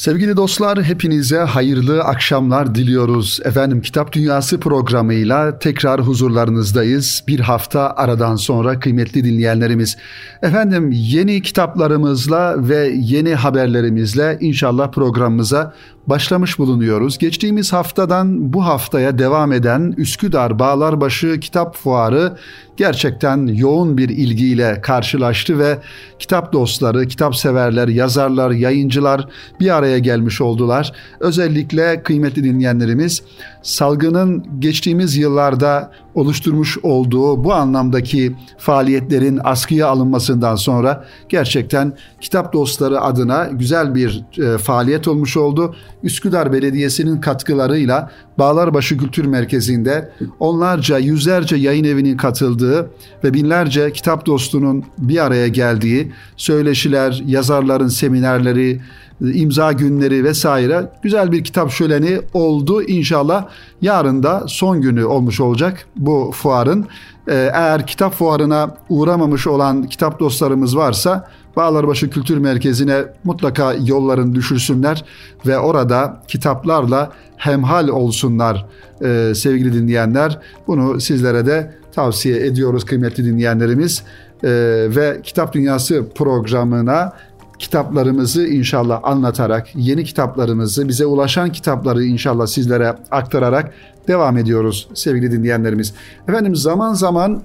Sevgili dostlar hepinize hayırlı akşamlar diliyoruz. Efendim Kitap Dünyası programıyla tekrar huzurlarınızdayız. Bir hafta aradan sonra kıymetli dinleyenlerimiz. Efendim yeni kitaplarımızla ve yeni haberlerimizle inşallah programımıza başlamış bulunuyoruz. Geçtiğimiz haftadan bu haftaya devam eden Üsküdar Bağlarbaşı Kitap Fuarı gerçekten yoğun bir ilgiyle karşılaştı ve kitap dostları, kitap severler, yazarlar, yayıncılar bir araya gelmiş oldular. Özellikle kıymetli dinleyenlerimiz salgının geçtiğimiz yıllarda oluşturmuş olduğu bu anlamdaki faaliyetlerin askıya alınmasından sonra gerçekten kitap dostları adına güzel bir e, faaliyet olmuş oldu. Üsküdar Belediyesi'nin katkılarıyla Bağlarbaşı Kültür Merkezi'nde onlarca, yüzlerce yayın evinin katıldığı ve binlerce kitap dostunun bir araya geldiği söyleşiler, yazarların seminerleri, imza günleri vesaire güzel bir kitap şöleni oldu. İnşallah yarın da son günü olmuş olacak bu fuarın. Ee, eğer kitap fuarına uğramamış olan kitap dostlarımız varsa Bağlarbaşı Kültür Merkezi'ne mutlaka yolların düşürsünler ve orada kitaplarla hemhal olsunlar ee, sevgili dinleyenler. Bunu sizlere de tavsiye ediyoruz kıymetli dinleyenlerimiz. Ee, ve Kitap Dünyası programına kitaplarımızı inşallah anlatarak, yeni kitaplarımızı, bize ulaşan kitapları inşallah sizlere aktararak devam ediyoruz sevgili dinleyenlerimiz. Efendim zaman zaman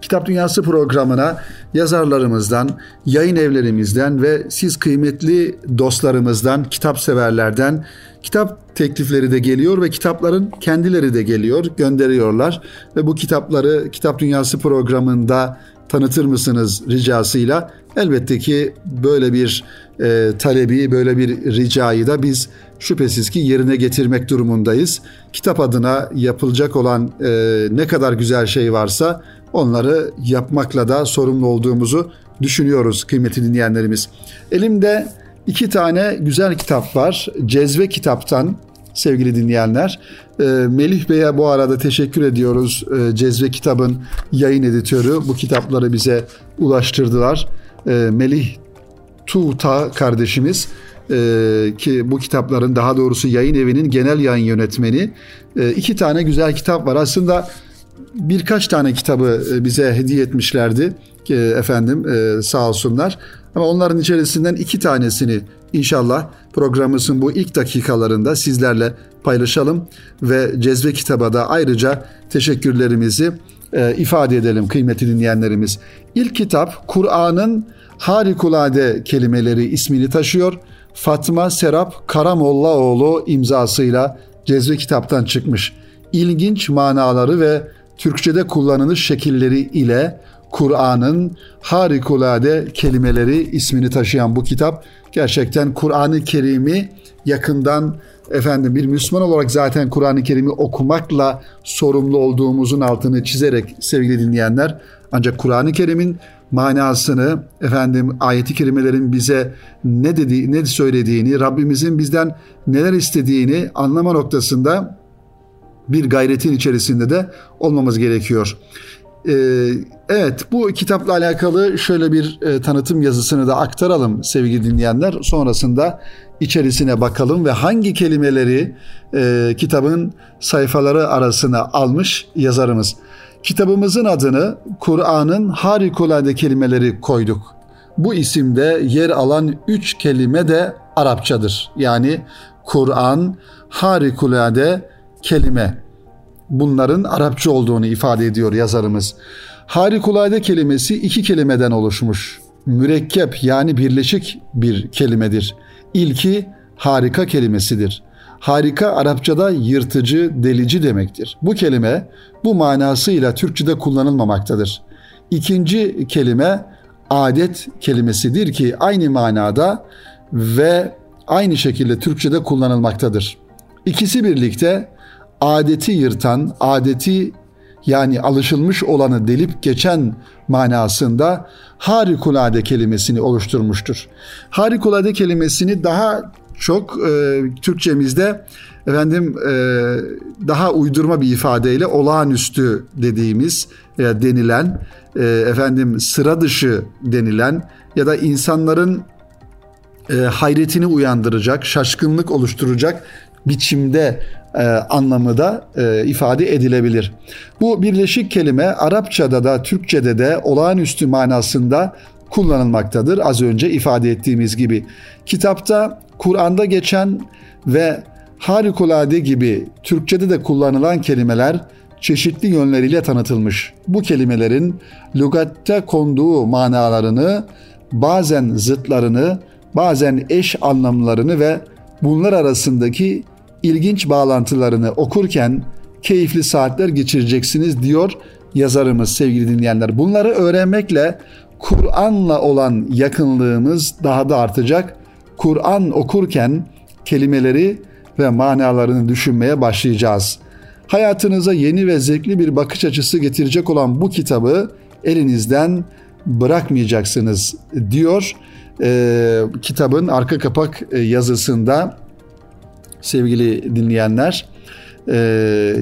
Kitap Dünyası programına yazarlarımızdan, yayın evlerimizden ve siz kıymetli dostlarımızdan, kitap severlerden kitap teklifleri de geliyor ve kitapların kendileri de geliyor, gönderiyorlar ve bu kitapları Kitap Dünyası programında tanıtır mısınız ricasıyla elbette ki böyle bir e, talebi, böyle bir ricayı da biz şüphesiz ki yerine getirmek durumundayız. Kitap adına yapılacak olan e, ne kadar güzel şey varsa onları yapmakla da sorumlu olduğumuzu düşünüyoruz kıymetli dinleyenlerimiz. Elimde iki tane güzel kitap var. Cezve kitaptan sevgili dinleyenler. E, Melih Bey'e bu arada teşekkür ediyoruz. E, Cezve kitabın yayın editörü bu kitapları bize ulaştırdılar. E, Melih Tuğta kardeşimiz ki bu kitapların daha doğrusu yayın evinin genel yayın yönetmeni iki tane güzel kitap var. Aslında birkaç tane kitabı bize hediye etmişlerdi efendim sağ olsunlar. Ama onların içerisinden iki tanesini İnşallah programımızın bu ilk dakikalarında sizlerle paylaşalım ve Cezve Kitab'a da ayrıca teşekkürlerimizi e, ifade edelim kıymetli dinleyenlerimiz. İlk kitap Kur'an'ın harikulade kelimeleri ismini taşıyor. Fatma Serap Karamollaoğlu imzasıyla Cezve Kitap'tan çıkmış. İlginç manaları ve Türkçe'de kullanılış şekilleri ile Kur'an'ın harikulade kelimeleri ismini taşıyan bu kitap gerçekten Kur'an-ı Kerim'i yakından efendim bir Müslüman olarak zaten Kur'an-ı Kerim'i okumakla sorumlu olduğumuzun altını çizerek sevgili dinleyenler ancak Kur'an-ı Kerim'in manasını efendim ayeti kerimelerin bize ne dediği ne söylediğini Rabbimizin bizden neler istediğini anlama noktasında bir gayretin içerisinde de olmamız gerekiyor. Ee, evet bu kitapla alakalı şöyle bir e, tanıtım yazısını da aktaralım sevgili dinleyenler. Sonrasında içerisine bakalım ve hangi kelimeleri e, kitabın sayfaları arasına almış yazarımız. Kitabımızın adını Kur'an'ın harikulade kelimeleri koyduk. Bu isimde yer alan üç kelime de Arapçadır. Yani Kur'an harikulade kelime bunların Arapça olduğunu ifade ediyor yazarımız. Harikulade kelimesi iki kelimeden oluşmuş. Mürekkep yani birleşik bir kelimedir. İlki harika kelimesidir. Harika Arapçada yırtıcı, delici demektir. Bu kelime bu manasıyla Türkçede kullanılmamaktadır. İkinci kelime adet kelimesidir ki aynı manada ve aynı şekilde Türkçede kullanılmaktadır. İkisi birlikte adeti yırtan, adeti yani alışılmış olanı delip geçen manasında harikulade kelimesini oluşturmuştur. Harikulade kelimesini daha çok e, Türkçemizde efendim e, daha uydurma bir ifadeyle olağanüstü dediğimiz e, denilen e, efendim sıra dışı denilen ya da insanların e, hayretini uyandıracak, şaşkınlık oluşturacak biçimde e, anlamı da e, ifade edilebilir. Bu birleşik kelime Arapçada da Türkçede de olağanüstü manasında kullanılmaktadır. Az önce ifade ettiğimiz gibi. Kitapta Kur'an'da geçen ve harikulade gibi Türkçede de kullanılan kelimeler çeşitli yönleriyle tanıtılmış. Bu kelimelerin lügatte konduğu manalarını, bazen zıtlarını, bazen eş anlamlarını ve bunlar arasındaki ilginç bağlantılarını okurken keyifli saatler geçireceksiniz diyor yazarımız sevgili dinleyenler. Bunları öğrenmekle Kur'an'la olan yakınlığımız daha da artacak. Kur'an okurken kelimeleri ve manalarını düşünmeye başlayacağız. Hayatınıza yeni ve zevkli bir bakış açısı getirecek olan bu kitabı elinizden bırakmayacaksınız diyor e, kitabın arka kapak yazısında sevgili dinleyenler e,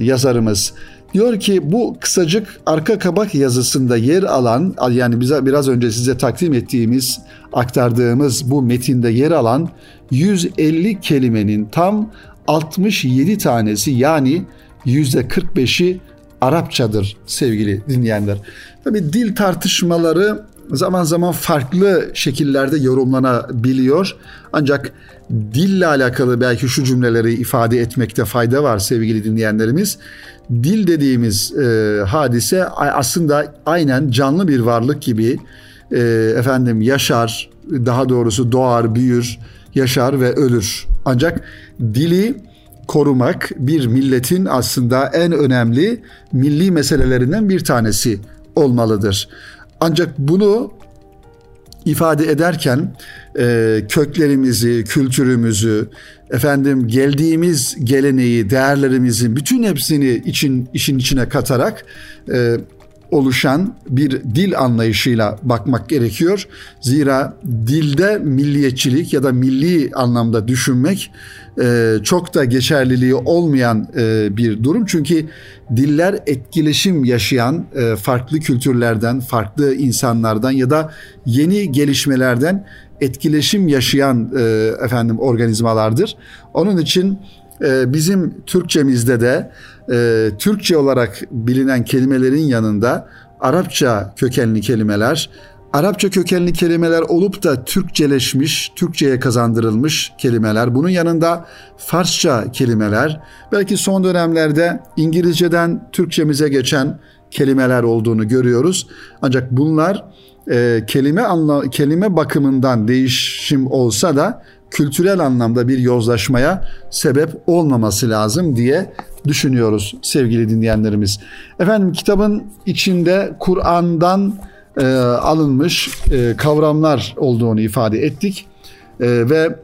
yazarımız. Diyor ki bu kısacık arka kabak yazısında yer alan yani bize biraz önce size takdim ettiğimiz aktardığımız bu metinde yer alan 150 kelimenin tam 67 tanesi yani %45'i Arapçadır sevgili dinleyenler. Tabi dil tartışmaları zaman zaman farklı şekillerde yorumlanabiliyor. Ancak dille alakalı belki şu cümleleri ifade etmekte fayda var sevgili dinleyenlerimiz. Dil dediğimiz e, hadise aslında aynen canlı bir varlık gibi e, efendim yaşar, daha doğrusu doğar, büyür, yaşar ve ölür. Ancak dili korumak bir milletin aslında en önemli milli meselelerinden bir tanesi olmalıdır. Ancak bunu ifade ederken e, köklerimizi, kültürümüzü, efendim geldiğimiz geleneği, değerlerimizin bütün hepsini için işin içine katarak e, oluşan bir dil anlayışıyla bakmak gerekiyor. Zira dilde milliyetçilik ya da milli anlamda düşünmek e, çok da geçerliliği olmayan e, bir durum. Çünkü diller etkileşim yaşayan e, farklı kültürlerden, farklı insanlardan ya da yeni gelişmelerden etkileşim yaşayan efendim organizmalardır. Onun için bizim Türkçemizde de Türkçe olarak bilinen kelimelerin yanında Arapça kökenli kelimeler, Arapça kökenli kelimeler olup da Türkçeleşmiş, Türkçeye kazandırılmış kelimeler. Bunun yanında Farsça kelimeler, belki son dönemlerde İngilizceden Türkçemize geçen kelimeler olduğunu görüyoruz. Ancak bunlar e, kelime anla, kelime bakımından değişim olsa da kültürel anlamda bir yozlaşmaya sebep olmaması lazım diye düşünüyoruz sevgili dinleyenlerimiz. Efendim kitabın içinde Kur'an'dan e, alınmış e, kavramlar olduğunu ifade ettik. E, ve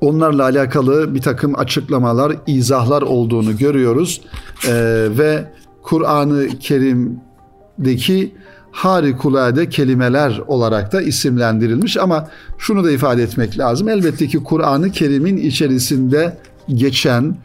onlarla alakalı bir takım açıklamalar, izahlar olduğunu görüyoruz. E, ve Kur'an-ı Kerim'deki harikulade kelimeler olarak da isimlendirilmiş. Ama şunu da ifade etmek lazım. Elbette ki Kur'an-ı Kerim'in içerisinde geçen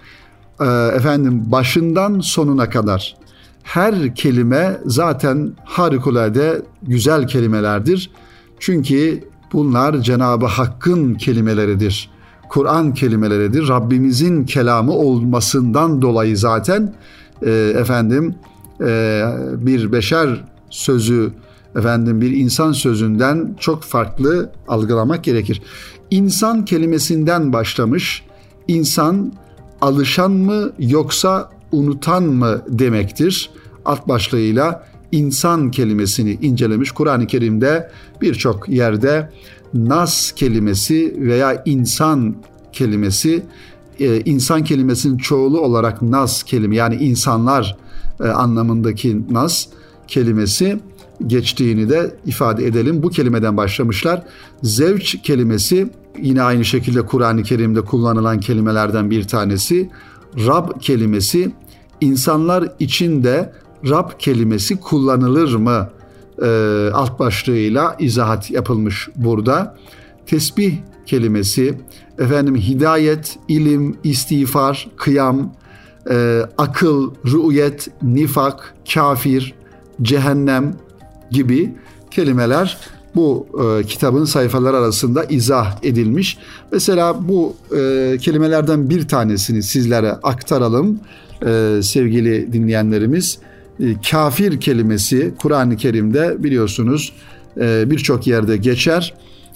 e, efendim başından sonuna kadar her kelime zaten harikulade güzel kelimelerdir. Çünkü bunlar Cenab-ı Hakk'ın kelimeleridir. Kur'an kelimeleridir. Rabbimizin kelamı olmasından dolayı zaten e, efendim e, bir beşer sözü efendim bir insan sözünden çok farklı algılamak gerekir. İnsan kelimesinden başlamış. İnsan alışan mı yoksa unutan mı demektir. Alt başlığıyla insan kelimesini incelemiş. Kur'an-ı Kerim'de birçok yerde nas kelimesi veya insan kelimesi e, insan kelimesinin çoğulu olarak nas kelime yani insanlar e, anlamındaki nas kelimesi geçtiğini de ifade edelim. Bu kelimeden başlamışlar. Zevç kelimesi yine aynı şekilde Kur'an-ı Kerim'de kullanılan kelimelerden bir tanesi. Rab kelimesi insanlar içinde Rab kelimesi kullanılır mı e, alt başlığıyla izahat yapılmış burada. Tesbih kelimesi, efendim hidayet, ilim, istiğfar, kıyam, e, akıl, rü'yet, nifak, kafir, cehennem gibi kelimeler bu e, kitabın sayfaları arasında izah edilmiş. Mesela bu e, kelimelerden bir tanesini sizlere aktaralım e, sevgili dinleyenlerimiz. E, kafir kelimesi Kur'an-ı Kerim'de biliyorsunuz e, birçok yerde geçer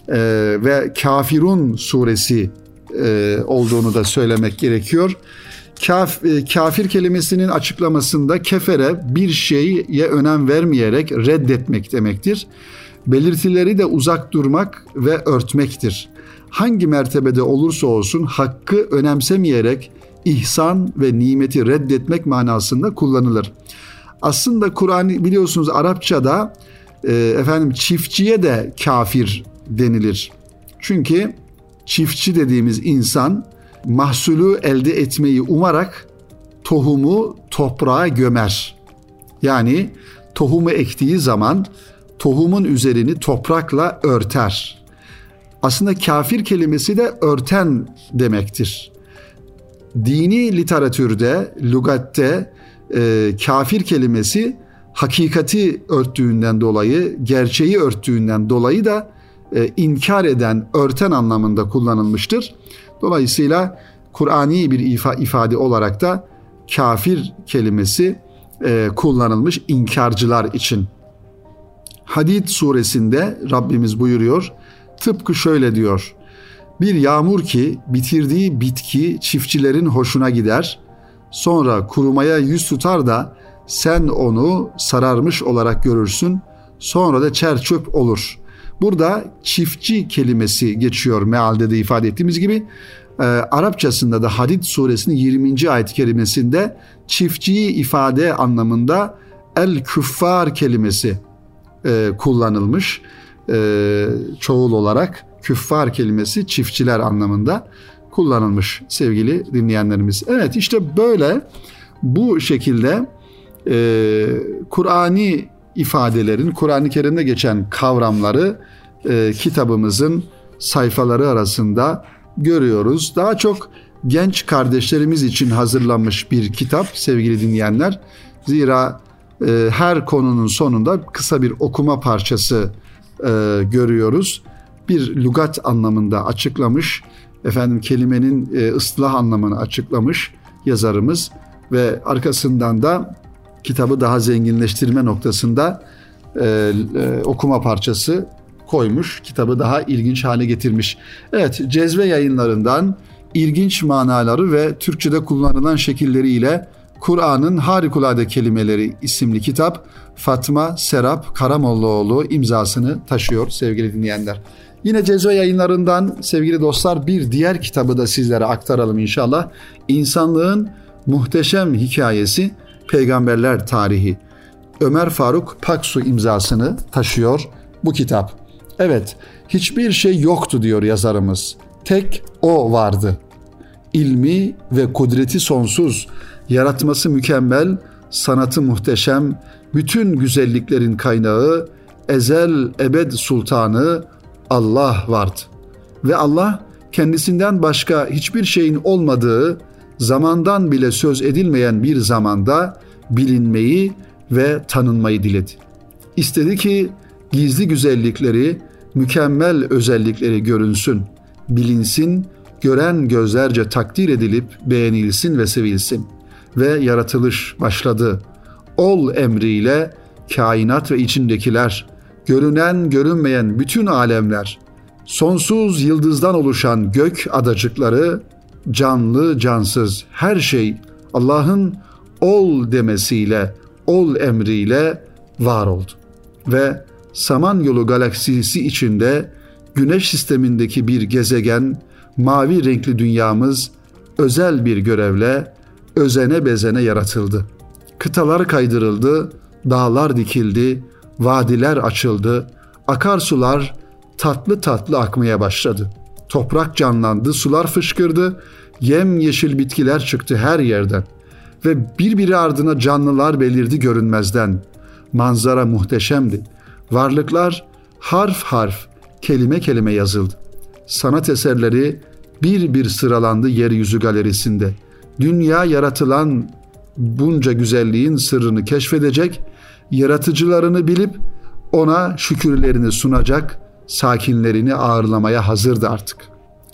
e, ve Kafirun suresi olduğunu da söylemek gerekiyor. Kaf, kafir kelimesinin açıklamasında kefere bir şeye önem vermeyerek reddetmek demektir. Belirtileri de uzak durmak ve örtmektir. Hangi mertebede olursa olsun hakkı önemsemeyerek ihsan ve nimeti reddetmek manasında kullanılır. Aslında Kur'an biliyorsunuz Arapçada e, efendim çiftçiye de kafir denilir. Çünkü çiftçi dediğimiz insan mahsulü elde etmeyi umarak tohumu toprağa gömer. Yani tohumu ektiği zaman tohumun üzerini toprakla örter. Aslında kafir kelimesi de örten demektir. Dini literatürde, lugatte e, kafir kelimesi hakikati örttüğünden dolayı, gerçeği örttüğünden dolayı da e, inkar eden, örten anlamında kullanılmıştır. Dolayısıyla Kur'ani bir ifa, ifade olarak da kafir kelimesi e, kullanılmış inkarcılar için. Hadid suresinde Rabbimiz buyuruyor. Tıpkı şöyle diyor. Bir yağmur ki bitirdiği bitki çiftçilerin hoşuna gider. Sonra kurumaya yüz tutar da sen onu sararmış olarak görürsün. Sonra da çer çöp olur. Burada çiftçi kelimesi geçiyor mealde de ifade ettiğimiz gibi. E, Arapçasında da Hadid suresinin 20. ayet kelimesinde çiftçiyi ifade anlamında el küffar kelimesi e, kullanılmış. E, çoğul olarak küffar kelimesi çiftçiler anlamında kullanılmış sevgili dinleyenlerimiz. Evet işte böyle bu şekilde e, Kur'ani ifadelerin, Kur'an-ı Kerim'de geçen kavramları e, kitabımızın sayfaları arasında görüyoruz. Daha çok genç kardeşlerimiz için hazırlanmış bir kitap sevgili dinleyenler. Zira e, her konunun sonunda kısa bir okuma parçası e, görüyoruz. Bir lugat anlamında açıklamış, efendim kelimenin e, ıslah anlamını açıklamış yazarımız ve arkasından da kitabı daha zenginleştirme noktasında e, e, okuma parçası koymuş. Kitabı daha ilginç hale getirmiş. Evet, Cezve yayınlarından ilginç manaları ve Türkçe'de kullanılan şekilleriyle Kur'an'ın Harikulade Kelimeleri isimli kitap Fatma Serap Karamollaoğlu imzasını taşıyor sevgili dinleyenler. Yine Cezve yayınlarından sevgili dostlar bir diğer kitabı da sizlere aktaralım inşallah. İnsanlığın muhteşem hikayesi Peygamberler Tarihi. Ömer Faruk Paksu imzasını taşıyor bu kitap. Evet, hiçbir şey yoktu diyor yazarımız. Tek o vardı. İlmi ve kudreti sonsuz, yaratması mükemmel, sanatı muhteşem, bütün güzelliklerin kaynağı, ezel ebed sultanı Allah vardı. Ve Allah kendisinden başka hiçbir şeyin olmadığı, zamandan bile söz edilmeyen bir zamanda bilinmeyi ve tanınmayı diledi. İstedi ki gizli güzellikleri, mükemmel özellikleri görünsün, bilinsin, gören gözlerce takdir edilip beğenilsin ve sevilsin. Ve yaratılış başladı. Ol emriyle kainat ve içindekiler, görünen görünmeyen bütün alemler, sonsuz yıldızdan oluşan gök adacıkları, canlı cansız her şey Allah'ın ol demesiyle, ol emriyle var oldu. Ve Samanyolu galaksisi içinde Güneş sistemindeki bir gezegen, mavi renkli dünyamız özel bir görevle özene bezene yaratıldı. Kıtalar kaydırıldı, dağlar dikildi, vadiler açıldı, akarsular tatlı tatlı akmaya başladı. Toprak canlandı, sular fışkırdı, yem yeşil bitkiler çıktı her yerden ve birbiri ardına canlılar belirdi görünmezden. Manzara muhteşemdi. Varlıklar harf harf, kelime kelime yazıldı. Sanat eserleri bir bir sıralandı yeryüzü galerisinde. Dünya yaratılan bunca güzelliğin sırrını keşfedecek, yaratıcılarını bilip ona şükürlerini sunacak, sakinlerini ağırlamaya hazırdı artık.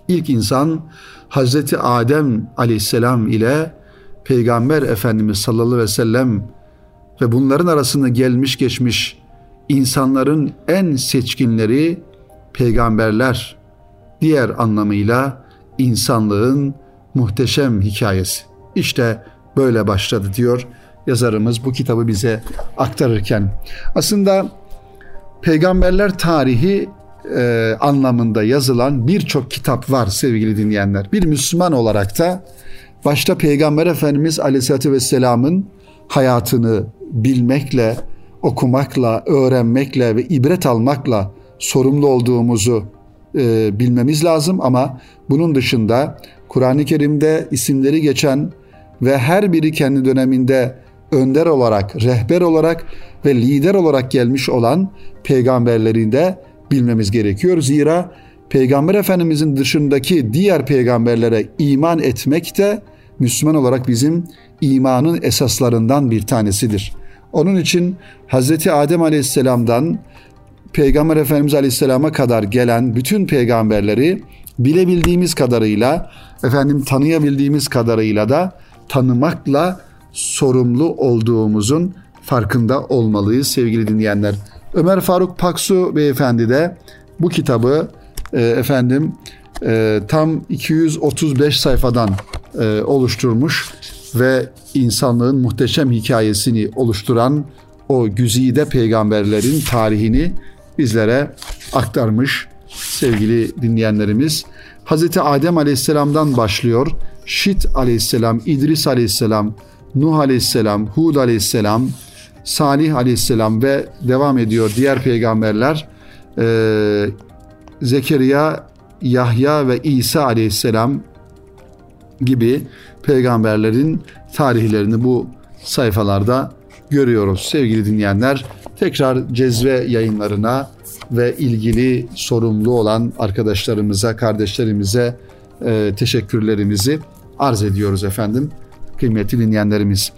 İlk insan Hazreti Adem aleyhisselam ile Peygamber Efendimiz sallallahu aleyhi ve sellem ve bunların arasında gelmiş geçmiş insanların en seçkinleri peygamberler diğer anlamıyla insanlığın muhteşem hikayesi. İşte böyle başladı diyor yazarımız bu kitabı bize aktarırken. Aslında peygamberler tarihi e, anlamında yazılan birçok kitap var sevgili dinleyenler. Bir Müslüman olarak da başta Peygamber Efendimiz Aleyhisselatü Vesselam'ın hayatını bilmekle, okumakla, öğrenmekle ve ibret almakla sorumlu olduğumuzu e, bilmemiz lazım ama bunun dışında Kur'an-ı Kerim'de isimleri geçen ve her biri kendi döneminde önder olarak, rehber olarak ve lider olarak gelmiş olan peygamberlerin de bilmemiz gerekiyor. Zira Peygamber Efendimizin dışındaki diğer peygamberlere iman etmek de Müslüman olarak bizim imanın esaslarından bir tanesidir. Onun için Hz. Adem Aleyhisselam'dan Peygamber Efendimiz Aleyhisselam'a kadar gelen bütün peygamberleri bilebildiğimiz kadarıyla, efendim tanıyabildiğimiz kadarıyla da tanımakla sorumlu olduğumuzun farkında olmalıyız sevgili dinleyenler. Ömer Faruk Paksu beyefendi de bu kitabı e, efendim e, tam 235 sayfadan e, oluşturmuş ve insanlığın muhteşem hikayesini oluşturan o güzide peygamberlerin tarihini bizlere aktarmış sevgili dinleyenlerimiz. Hazreti Adem Aleyhisselam'dan başlıyor. Şit Aleyhisselam, İdris Aleyhisselam, Nuh Aleyhisselam, Hud Aleyhisselam, Salih Aleyhisselam ve devam ediyor diğer peygamberler. Ee, Zekeriya, Yahya ve İsa Aleyhisselam gibi peygamberlerin tarihlerini bu sayfalarda görüyoruz. Sevgili dinleyenler tekrar cezve yayınlarına ve ilgili sorumlu olan arkadaşlarımıza, kardeşlerimize e, teşekkürlerimizi arz ediyoruz efendim kıymetli dinleyenlerimiz.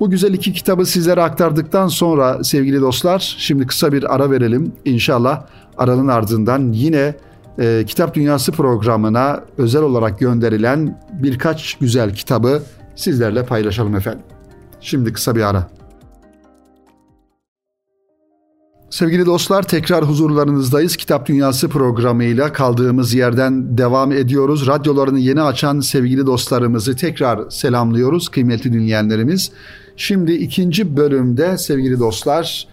Bu güzel iki kitabı sizlere aktardıktan sonra sevgili dostlar şimdi kısa bir ara verelim. İnşallah aranın ardından yine e, Kitap Dünyası programına özel olarak gönderilen birkaç güzel kitabı sizlerle paylaşalım efendim. Şimdi kısa bir ara. Sevgili dostlar tekrar huzurlarınızdayız. Kitap Dünyası programıyla kaldığımız yerden devam ediyoruz. Radyolarını yeni açan sevgili dostlarımızı tekrar selamlıyoruz kıymetli dinleyenlerimiz. Şimdi ikinci bölümde sevgili dostlar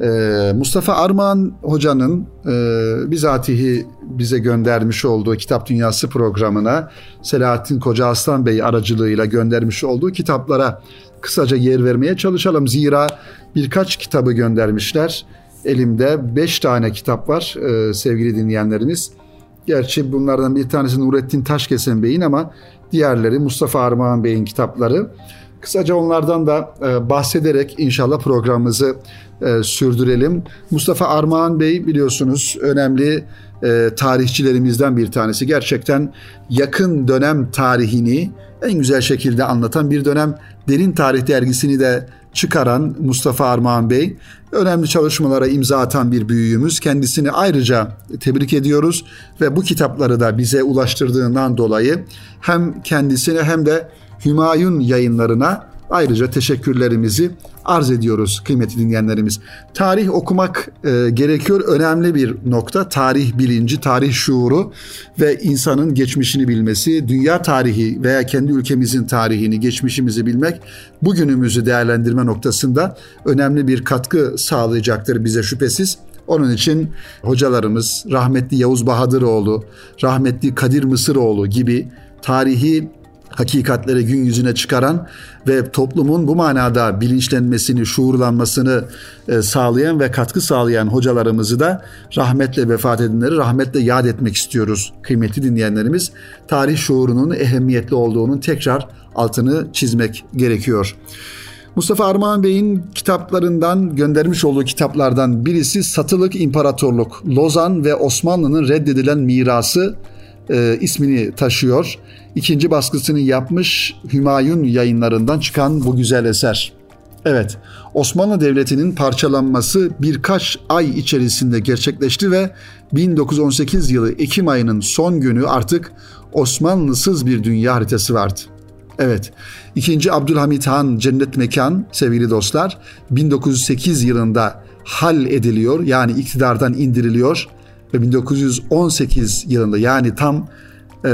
e, Mustafa Armağan Hoca'nın e, bizatihi bize göndermiş olduğu Kitap Dünyası programına Selahattin Koca Aslan Bey aracılığıyla göndermiş olduğu kitaplara kısaca yer vermeye çalışalım. Zira birkaç kitabı göndermişler elimde 5 tane kitap var e, sevgili dinleyenlerimiz. Gerçi bunlardan bir tanesi Nurettin Taşkesen Bey'in ama diğerleri Mustafa Armağan Bey'in kitapları. Kısaca onlardan da e, bahsederek inşallah programımızı e, sürdürelim. Mustafa Armağan Bey biliyorsunuz önemli e, tarihçilerimizden bir tanesi. Gerçekten yakın dönem tarihini en güzel şekilde anlatan bir dönem Derin Tarih dergisini de çıkaran Mustafa Armağan Bey önemli çalışmalara imza atan bir büyüğümüz. Kendisini ayrıca tebrik ediyoruz ve bu kitapları da bize ulaştırdığından dolayı hem kendisine hem de Hümayun yayınlarına ayrıca teşekkürlerimizi arz ediyoruz kıymetli dinleyenlerimiz. Tarih okumak e, gerekiyor. Önemli bir nokta. Tarih bilinci, tarih şuuru ve insanın geçmişini bilmesi, dünya tarihi veya kendi ülkemizin tarihini, geçmişimizi bilmek bugünümüzü değerlendirme noktasında önemli bir katkı sağlayacaktır bize şüphesiz. Onun için hocalarımız rahmetli Yavuz Bahadıroğlu, rahmetli Kadir Mısıroğlu gibi tarihi hakikatleri gün yüzüne çıkaran ve toplumun bu manada bilinçlenmesini, şuurlanmasını e, sağlayan ve katkı sağlayan hocalarımızı da rahmetle vefat edenleri rahmetle yad etmek istiyoruz kıymetli dinleyenlerimiz. Tarih şuurunun ehemmiyetli olduğunun tekrar altını çizmek gerekiyor. Mustafa Armağan Bey'in kitaplarından göndermiş olduğu kitaplardan birisi Satılık İmparatorluk, Lozan ve Osmanlı'nın reddedilen mirası e, ismini taşıyor. İkinci baskısını yapmış Hümayun yayınlarından çıkan bu güzel eser. Evet, Osmanlı Devleti'nin parçalanması birkaç ay içerisinde gerçekleşti ve 1918 yılı Ekim ayının son günü artık Osmanlısız bir dünya haritası vardı. Evet, 2. Abdülhamit Han Cennet Mekan sevgili dostlar 1908 yılında hal ediliyor yani iktidardan indiriliyor ve 1918 yılında yani tam e,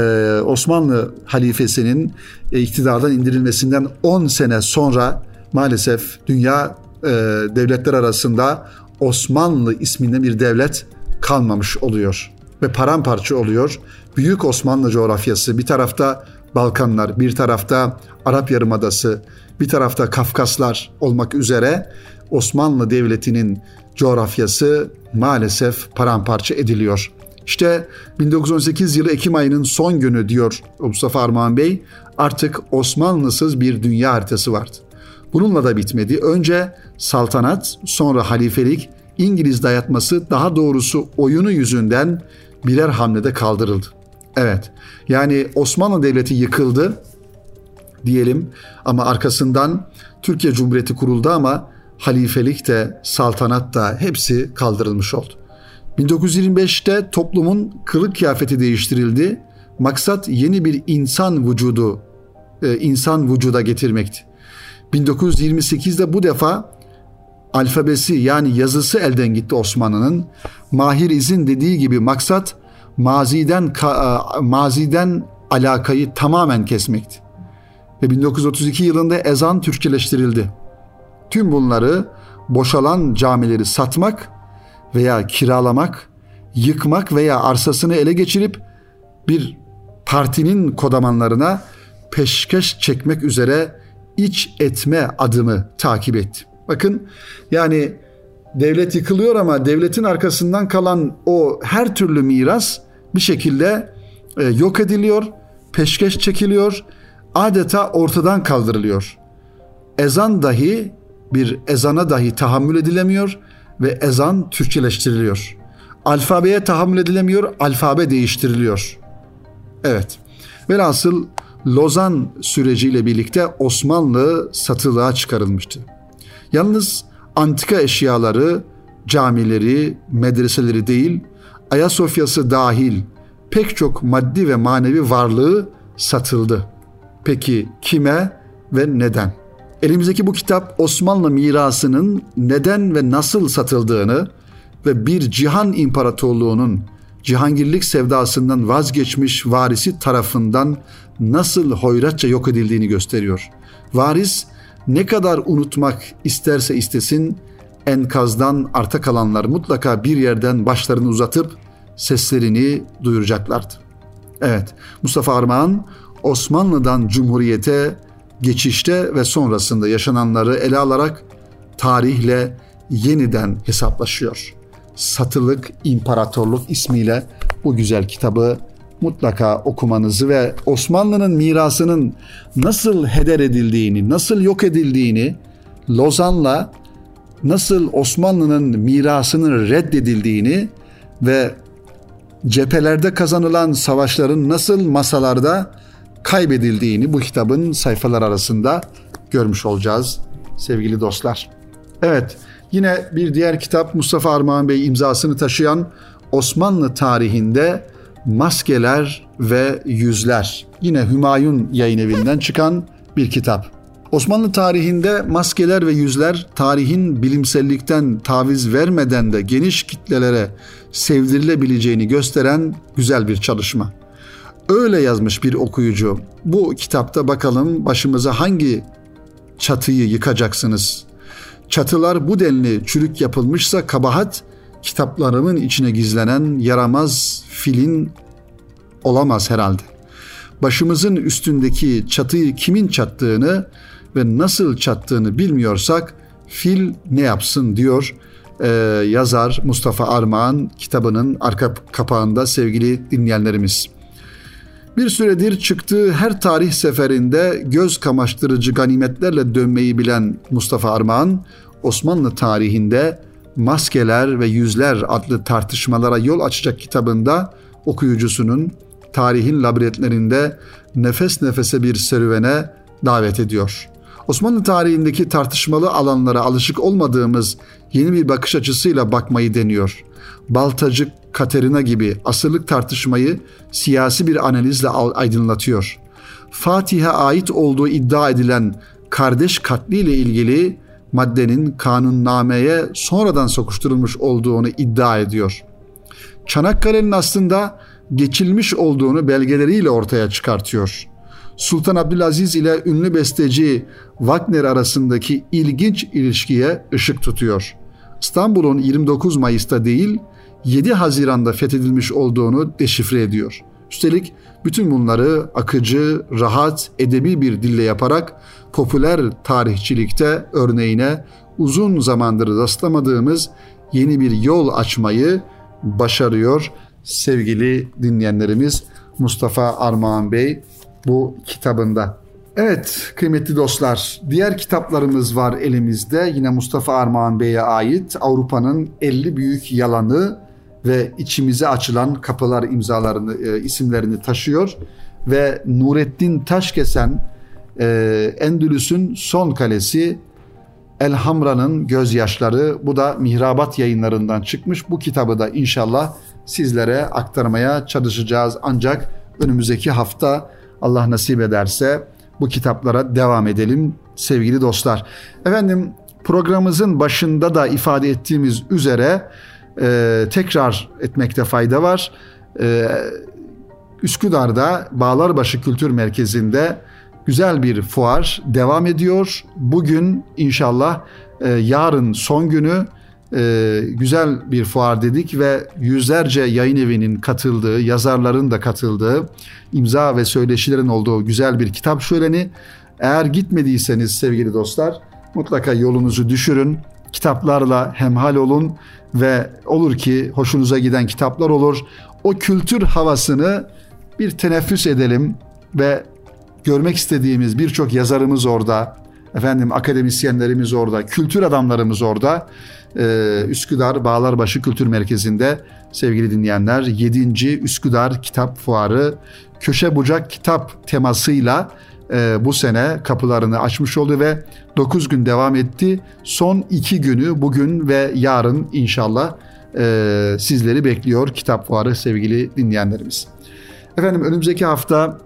Osmanlı halifesinin e, iktidardan indirilmesinden 10 sene sonra maalesef dünya e, devletler arasında Osmanlı isminde bir devlet kalmamış oluyor ve paramparça oluyor. Büyük Osmanlı coğrafyası bir tarafta Balkanlar, bir tarafta Arap Yarımadası, bir tarafta Kafkaslar olmak üzere Osmanlı Devleti'nin coğrafyası maalesef paramparça ediliyor. İşte 1918 yılı Ekim ayının son günü diyor Mustafa Armağan Bey artık Osmanlısız bir dünya haritası vardı. Bununla da bitmedi. Önce saltanat, sonra halifelik, İngiliz dayatması daha doğrusu oyunu yüzünden birer hamlede kaldırıldı. Evet. Yani Osmanlı Devleti yıkıldı diyelim ama arkasından Türkiye Cumhuriyeti kuruldu ama halifelik de saltanat da hepsi kaldırılmış oldu. 1925'te toplumun kılık kıyafeti değiştirildi. Maksat yeni bir insan vücudu, e, insan vücuda getirmekti. 1928'de bu defa alfabesi yani yazısı elden gitti Osmanlı'nın. Mahir İz'in dediği gibi maksat maziden maziden alakayı tamamen kesmekti. Ve 1932 yılında ezan Türkçeleştirildi. Tüm bunları boşalan camileri satmak veya kiralamak, yıkmak veya arsasını ele geçirip bir partinin kodamanlarına peşkeş çekmek üzere iç etme adımı takip etti. Bakın yani devlet yıkılıyor ama devletin arkasından kalan o her türlü miras bir şekilde e, yok ediliyor, peşkeş çekiliyor, adeta ortadan kaldırılıyor. Ezan dahi bir ezana dahi tahammül edilemiyor ve ezan Türkçeleştiriliyor. Alfabeye tahammül edilemiyor, alfabe değiştiriliyor. Evet. Velhasıl Lozan süreciyle birlikte Osmanlı satılığa çıkarılmıştı. Yalnız antika eşyaları, camileri, medreseleri değil, Ayasofya'sı dahil pek çok maddi ve manevi varlığı satıldı. Peki kime ve neden? Elimizdeki bu kitap Osmanlı mirasının neden ve nasıl satıldığını ve bir cihan imparatorluğunun cihangirlik sevdasından vazgeçmiş varisi tarafından nasıl hoyratça yok edildiğini gösteriyor. Varis ne kadar unutmak isterse istesin enkazdan arta kalanlar mutlaka bir yerden başlarını uzatıp seslerini duyuracaklardı. Evet, Mustafa Armağan Osmanlı'dan Cumhuriyete geçişte ve sonrasında yaşananları ele alarak tarihle yeniden hesaplaşıyor. Satılık İmparatorluk ismiyle bu güzel kitabı mutlaka okumanızı ve Osmanlı'nın mirasının nasıl heder edildiğini, nasıl yok edildiğini, Lozan'la nasıl Osmanlı'nın mirasının reddedildiğini ve cephelerde kazanılan savaşların nasıl masalarda kaybedildiğini bu kitabın sayfalar arasında görmüş olacağız sevgili dostlar. Evet, yine bir diğer kitap Mustafa Armağan Bey imzasını taşıyan Osmanlı tarihinde Maskeler ve Yüzler. Yine Hümayun yayın evinden çıkan bir kitap. Osmanlı tarihinde maskeler ve yüzler tarihin bilimsellikten taviz vermeden de geniş kitlelere sevdirilebileceğini gösteren güzel bir çalışma. Öyle yazmış bir okuyucu. Bu kitapta bakalım başımıza hangi çatıyı yıkacaksınız? Çatılar bu denli çürük yapılmışsa kabahat kitaplarımın içine gizlenen yaramaz filin olamaz herhalde. Başımızın üstündeki çatıyı kimin çattığını ve nasıl çattığını bilmiyorsak fil ne yapsın diyor e, yazar Mustafa Armağan kitabının arka kapağında sevgili dinleyenlerimiz. Bir süredir çıktığı her tarih seferinde göz kamaştırıcı ganimetlerle dönmeyi bilen Mustafa Armağan, Osmanlı tarihinde Maskeler ve Yüzler adlı tartışmalara yol açacak kitabında okuyucusunun tarihin labirentlerinde nefes nefese bir serüvene davet ediyor. Osmanlı tarihindeki tartışmalı alanlara alışık olmadığımız yeni bir bakış açısıyla bakmayı deniyor. Baltacı Katerina gibi asırlık tartışmayı siyasi bir analizle aydınlatıyor. Fatih'e ait olduğu iddia edilen kardeş katli ile ilgili maddenin kanunnameye sonradan sokuşturulmuş olduğunu iddia ediyor. Çanakkale'nin aslında geçilmiş olduğunu belgeleriyle ortaya çıkartıyor. Sultan Abdülaziz ile ünlü besteci Wagner arasındaki ilginç ilişkiye ışık tutuyor. İstanbul'un 29 Mayıs'ta değil 7 Haziran'da fethedilmiş olduğunu deşifre ediyor. Üstelik bütün bunları akıcı, rahat, edebi bir dille yaparak popüler tarihçilikte örneğine uzun zamandır rastlamadığımız yeni bir yol açmayı başarıyor sevgili dinleyenlerimiz Mustafa Armağan Bey bu kitabında. Evet kıymetli dostlar diğer kitaplarımız var elimizde yine Mustafa Armağan Bey'e ait Avrupa'nın 50 büyük yalanı ve içimize açılan kapılar imzalarını e, isimlerini taşıyor ve Nurettin Taşkesen e, Endülüs'ün son kalesi Elhamra'nın gözyaşları bu da Mihrabat yayınlarından çıkmış. Bu kitabı da inşallah sizlere aktarmaya çalışacağız. Ancak önümüzdeki hafta Allah nasip ederse bu kitaplara devam edelim sevgili dostlar. Efendim programımızın başında da ifade ettiğimiz üzere e, tekrar etmekte fayda var. E, Üsküdar'da Bağlarbaşı Kültür Merkezi'nde güzel bir fuar devam ediyor. Bugün inşallah e, yarın son günü e, güzel bir fuar dedik ve yüzlerce yayın evinin katıldığı, yazarların da katıldığı, imza ve söyleşilerin olduğu güzel bir kitap şöleni. Eğer gitmediyseniz sevgili dostlar mutlaka yolunuzu düşürün, kitaplarla hemhal olun ve olur ki hoşunuza giden kitaplar olur. O kültür havasını bir teneffüs edelim ve görmek istediğimiz birçok yazarımız orada, efendim akademisyenlerimiz orada, kültür adamlarımız orada. Ee, Üsküdar Bağlarbaşı Kültür Merkezi'nde sevgili dinleyenler 7. Üsküdar Kitap Fuarı köşe bucak kitap temasıyla e, bu sene kapılarını açmış oldu ve 9 gün devam etti. Son 2 günü bugün ve yarın inşallah e, sizleri bekliyor kitap fuarı sevgili dinleyenlerimiz. Efendim önümüzdeki hafta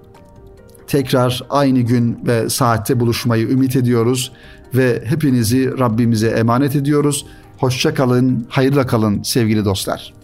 tekrar aynı gün ve saatte buluşmayı ümit ediyoruz ve hepinizi Rabbimize emanet ediyoruz. Hoşça kalın, hayırla kalın sevgili dostlar.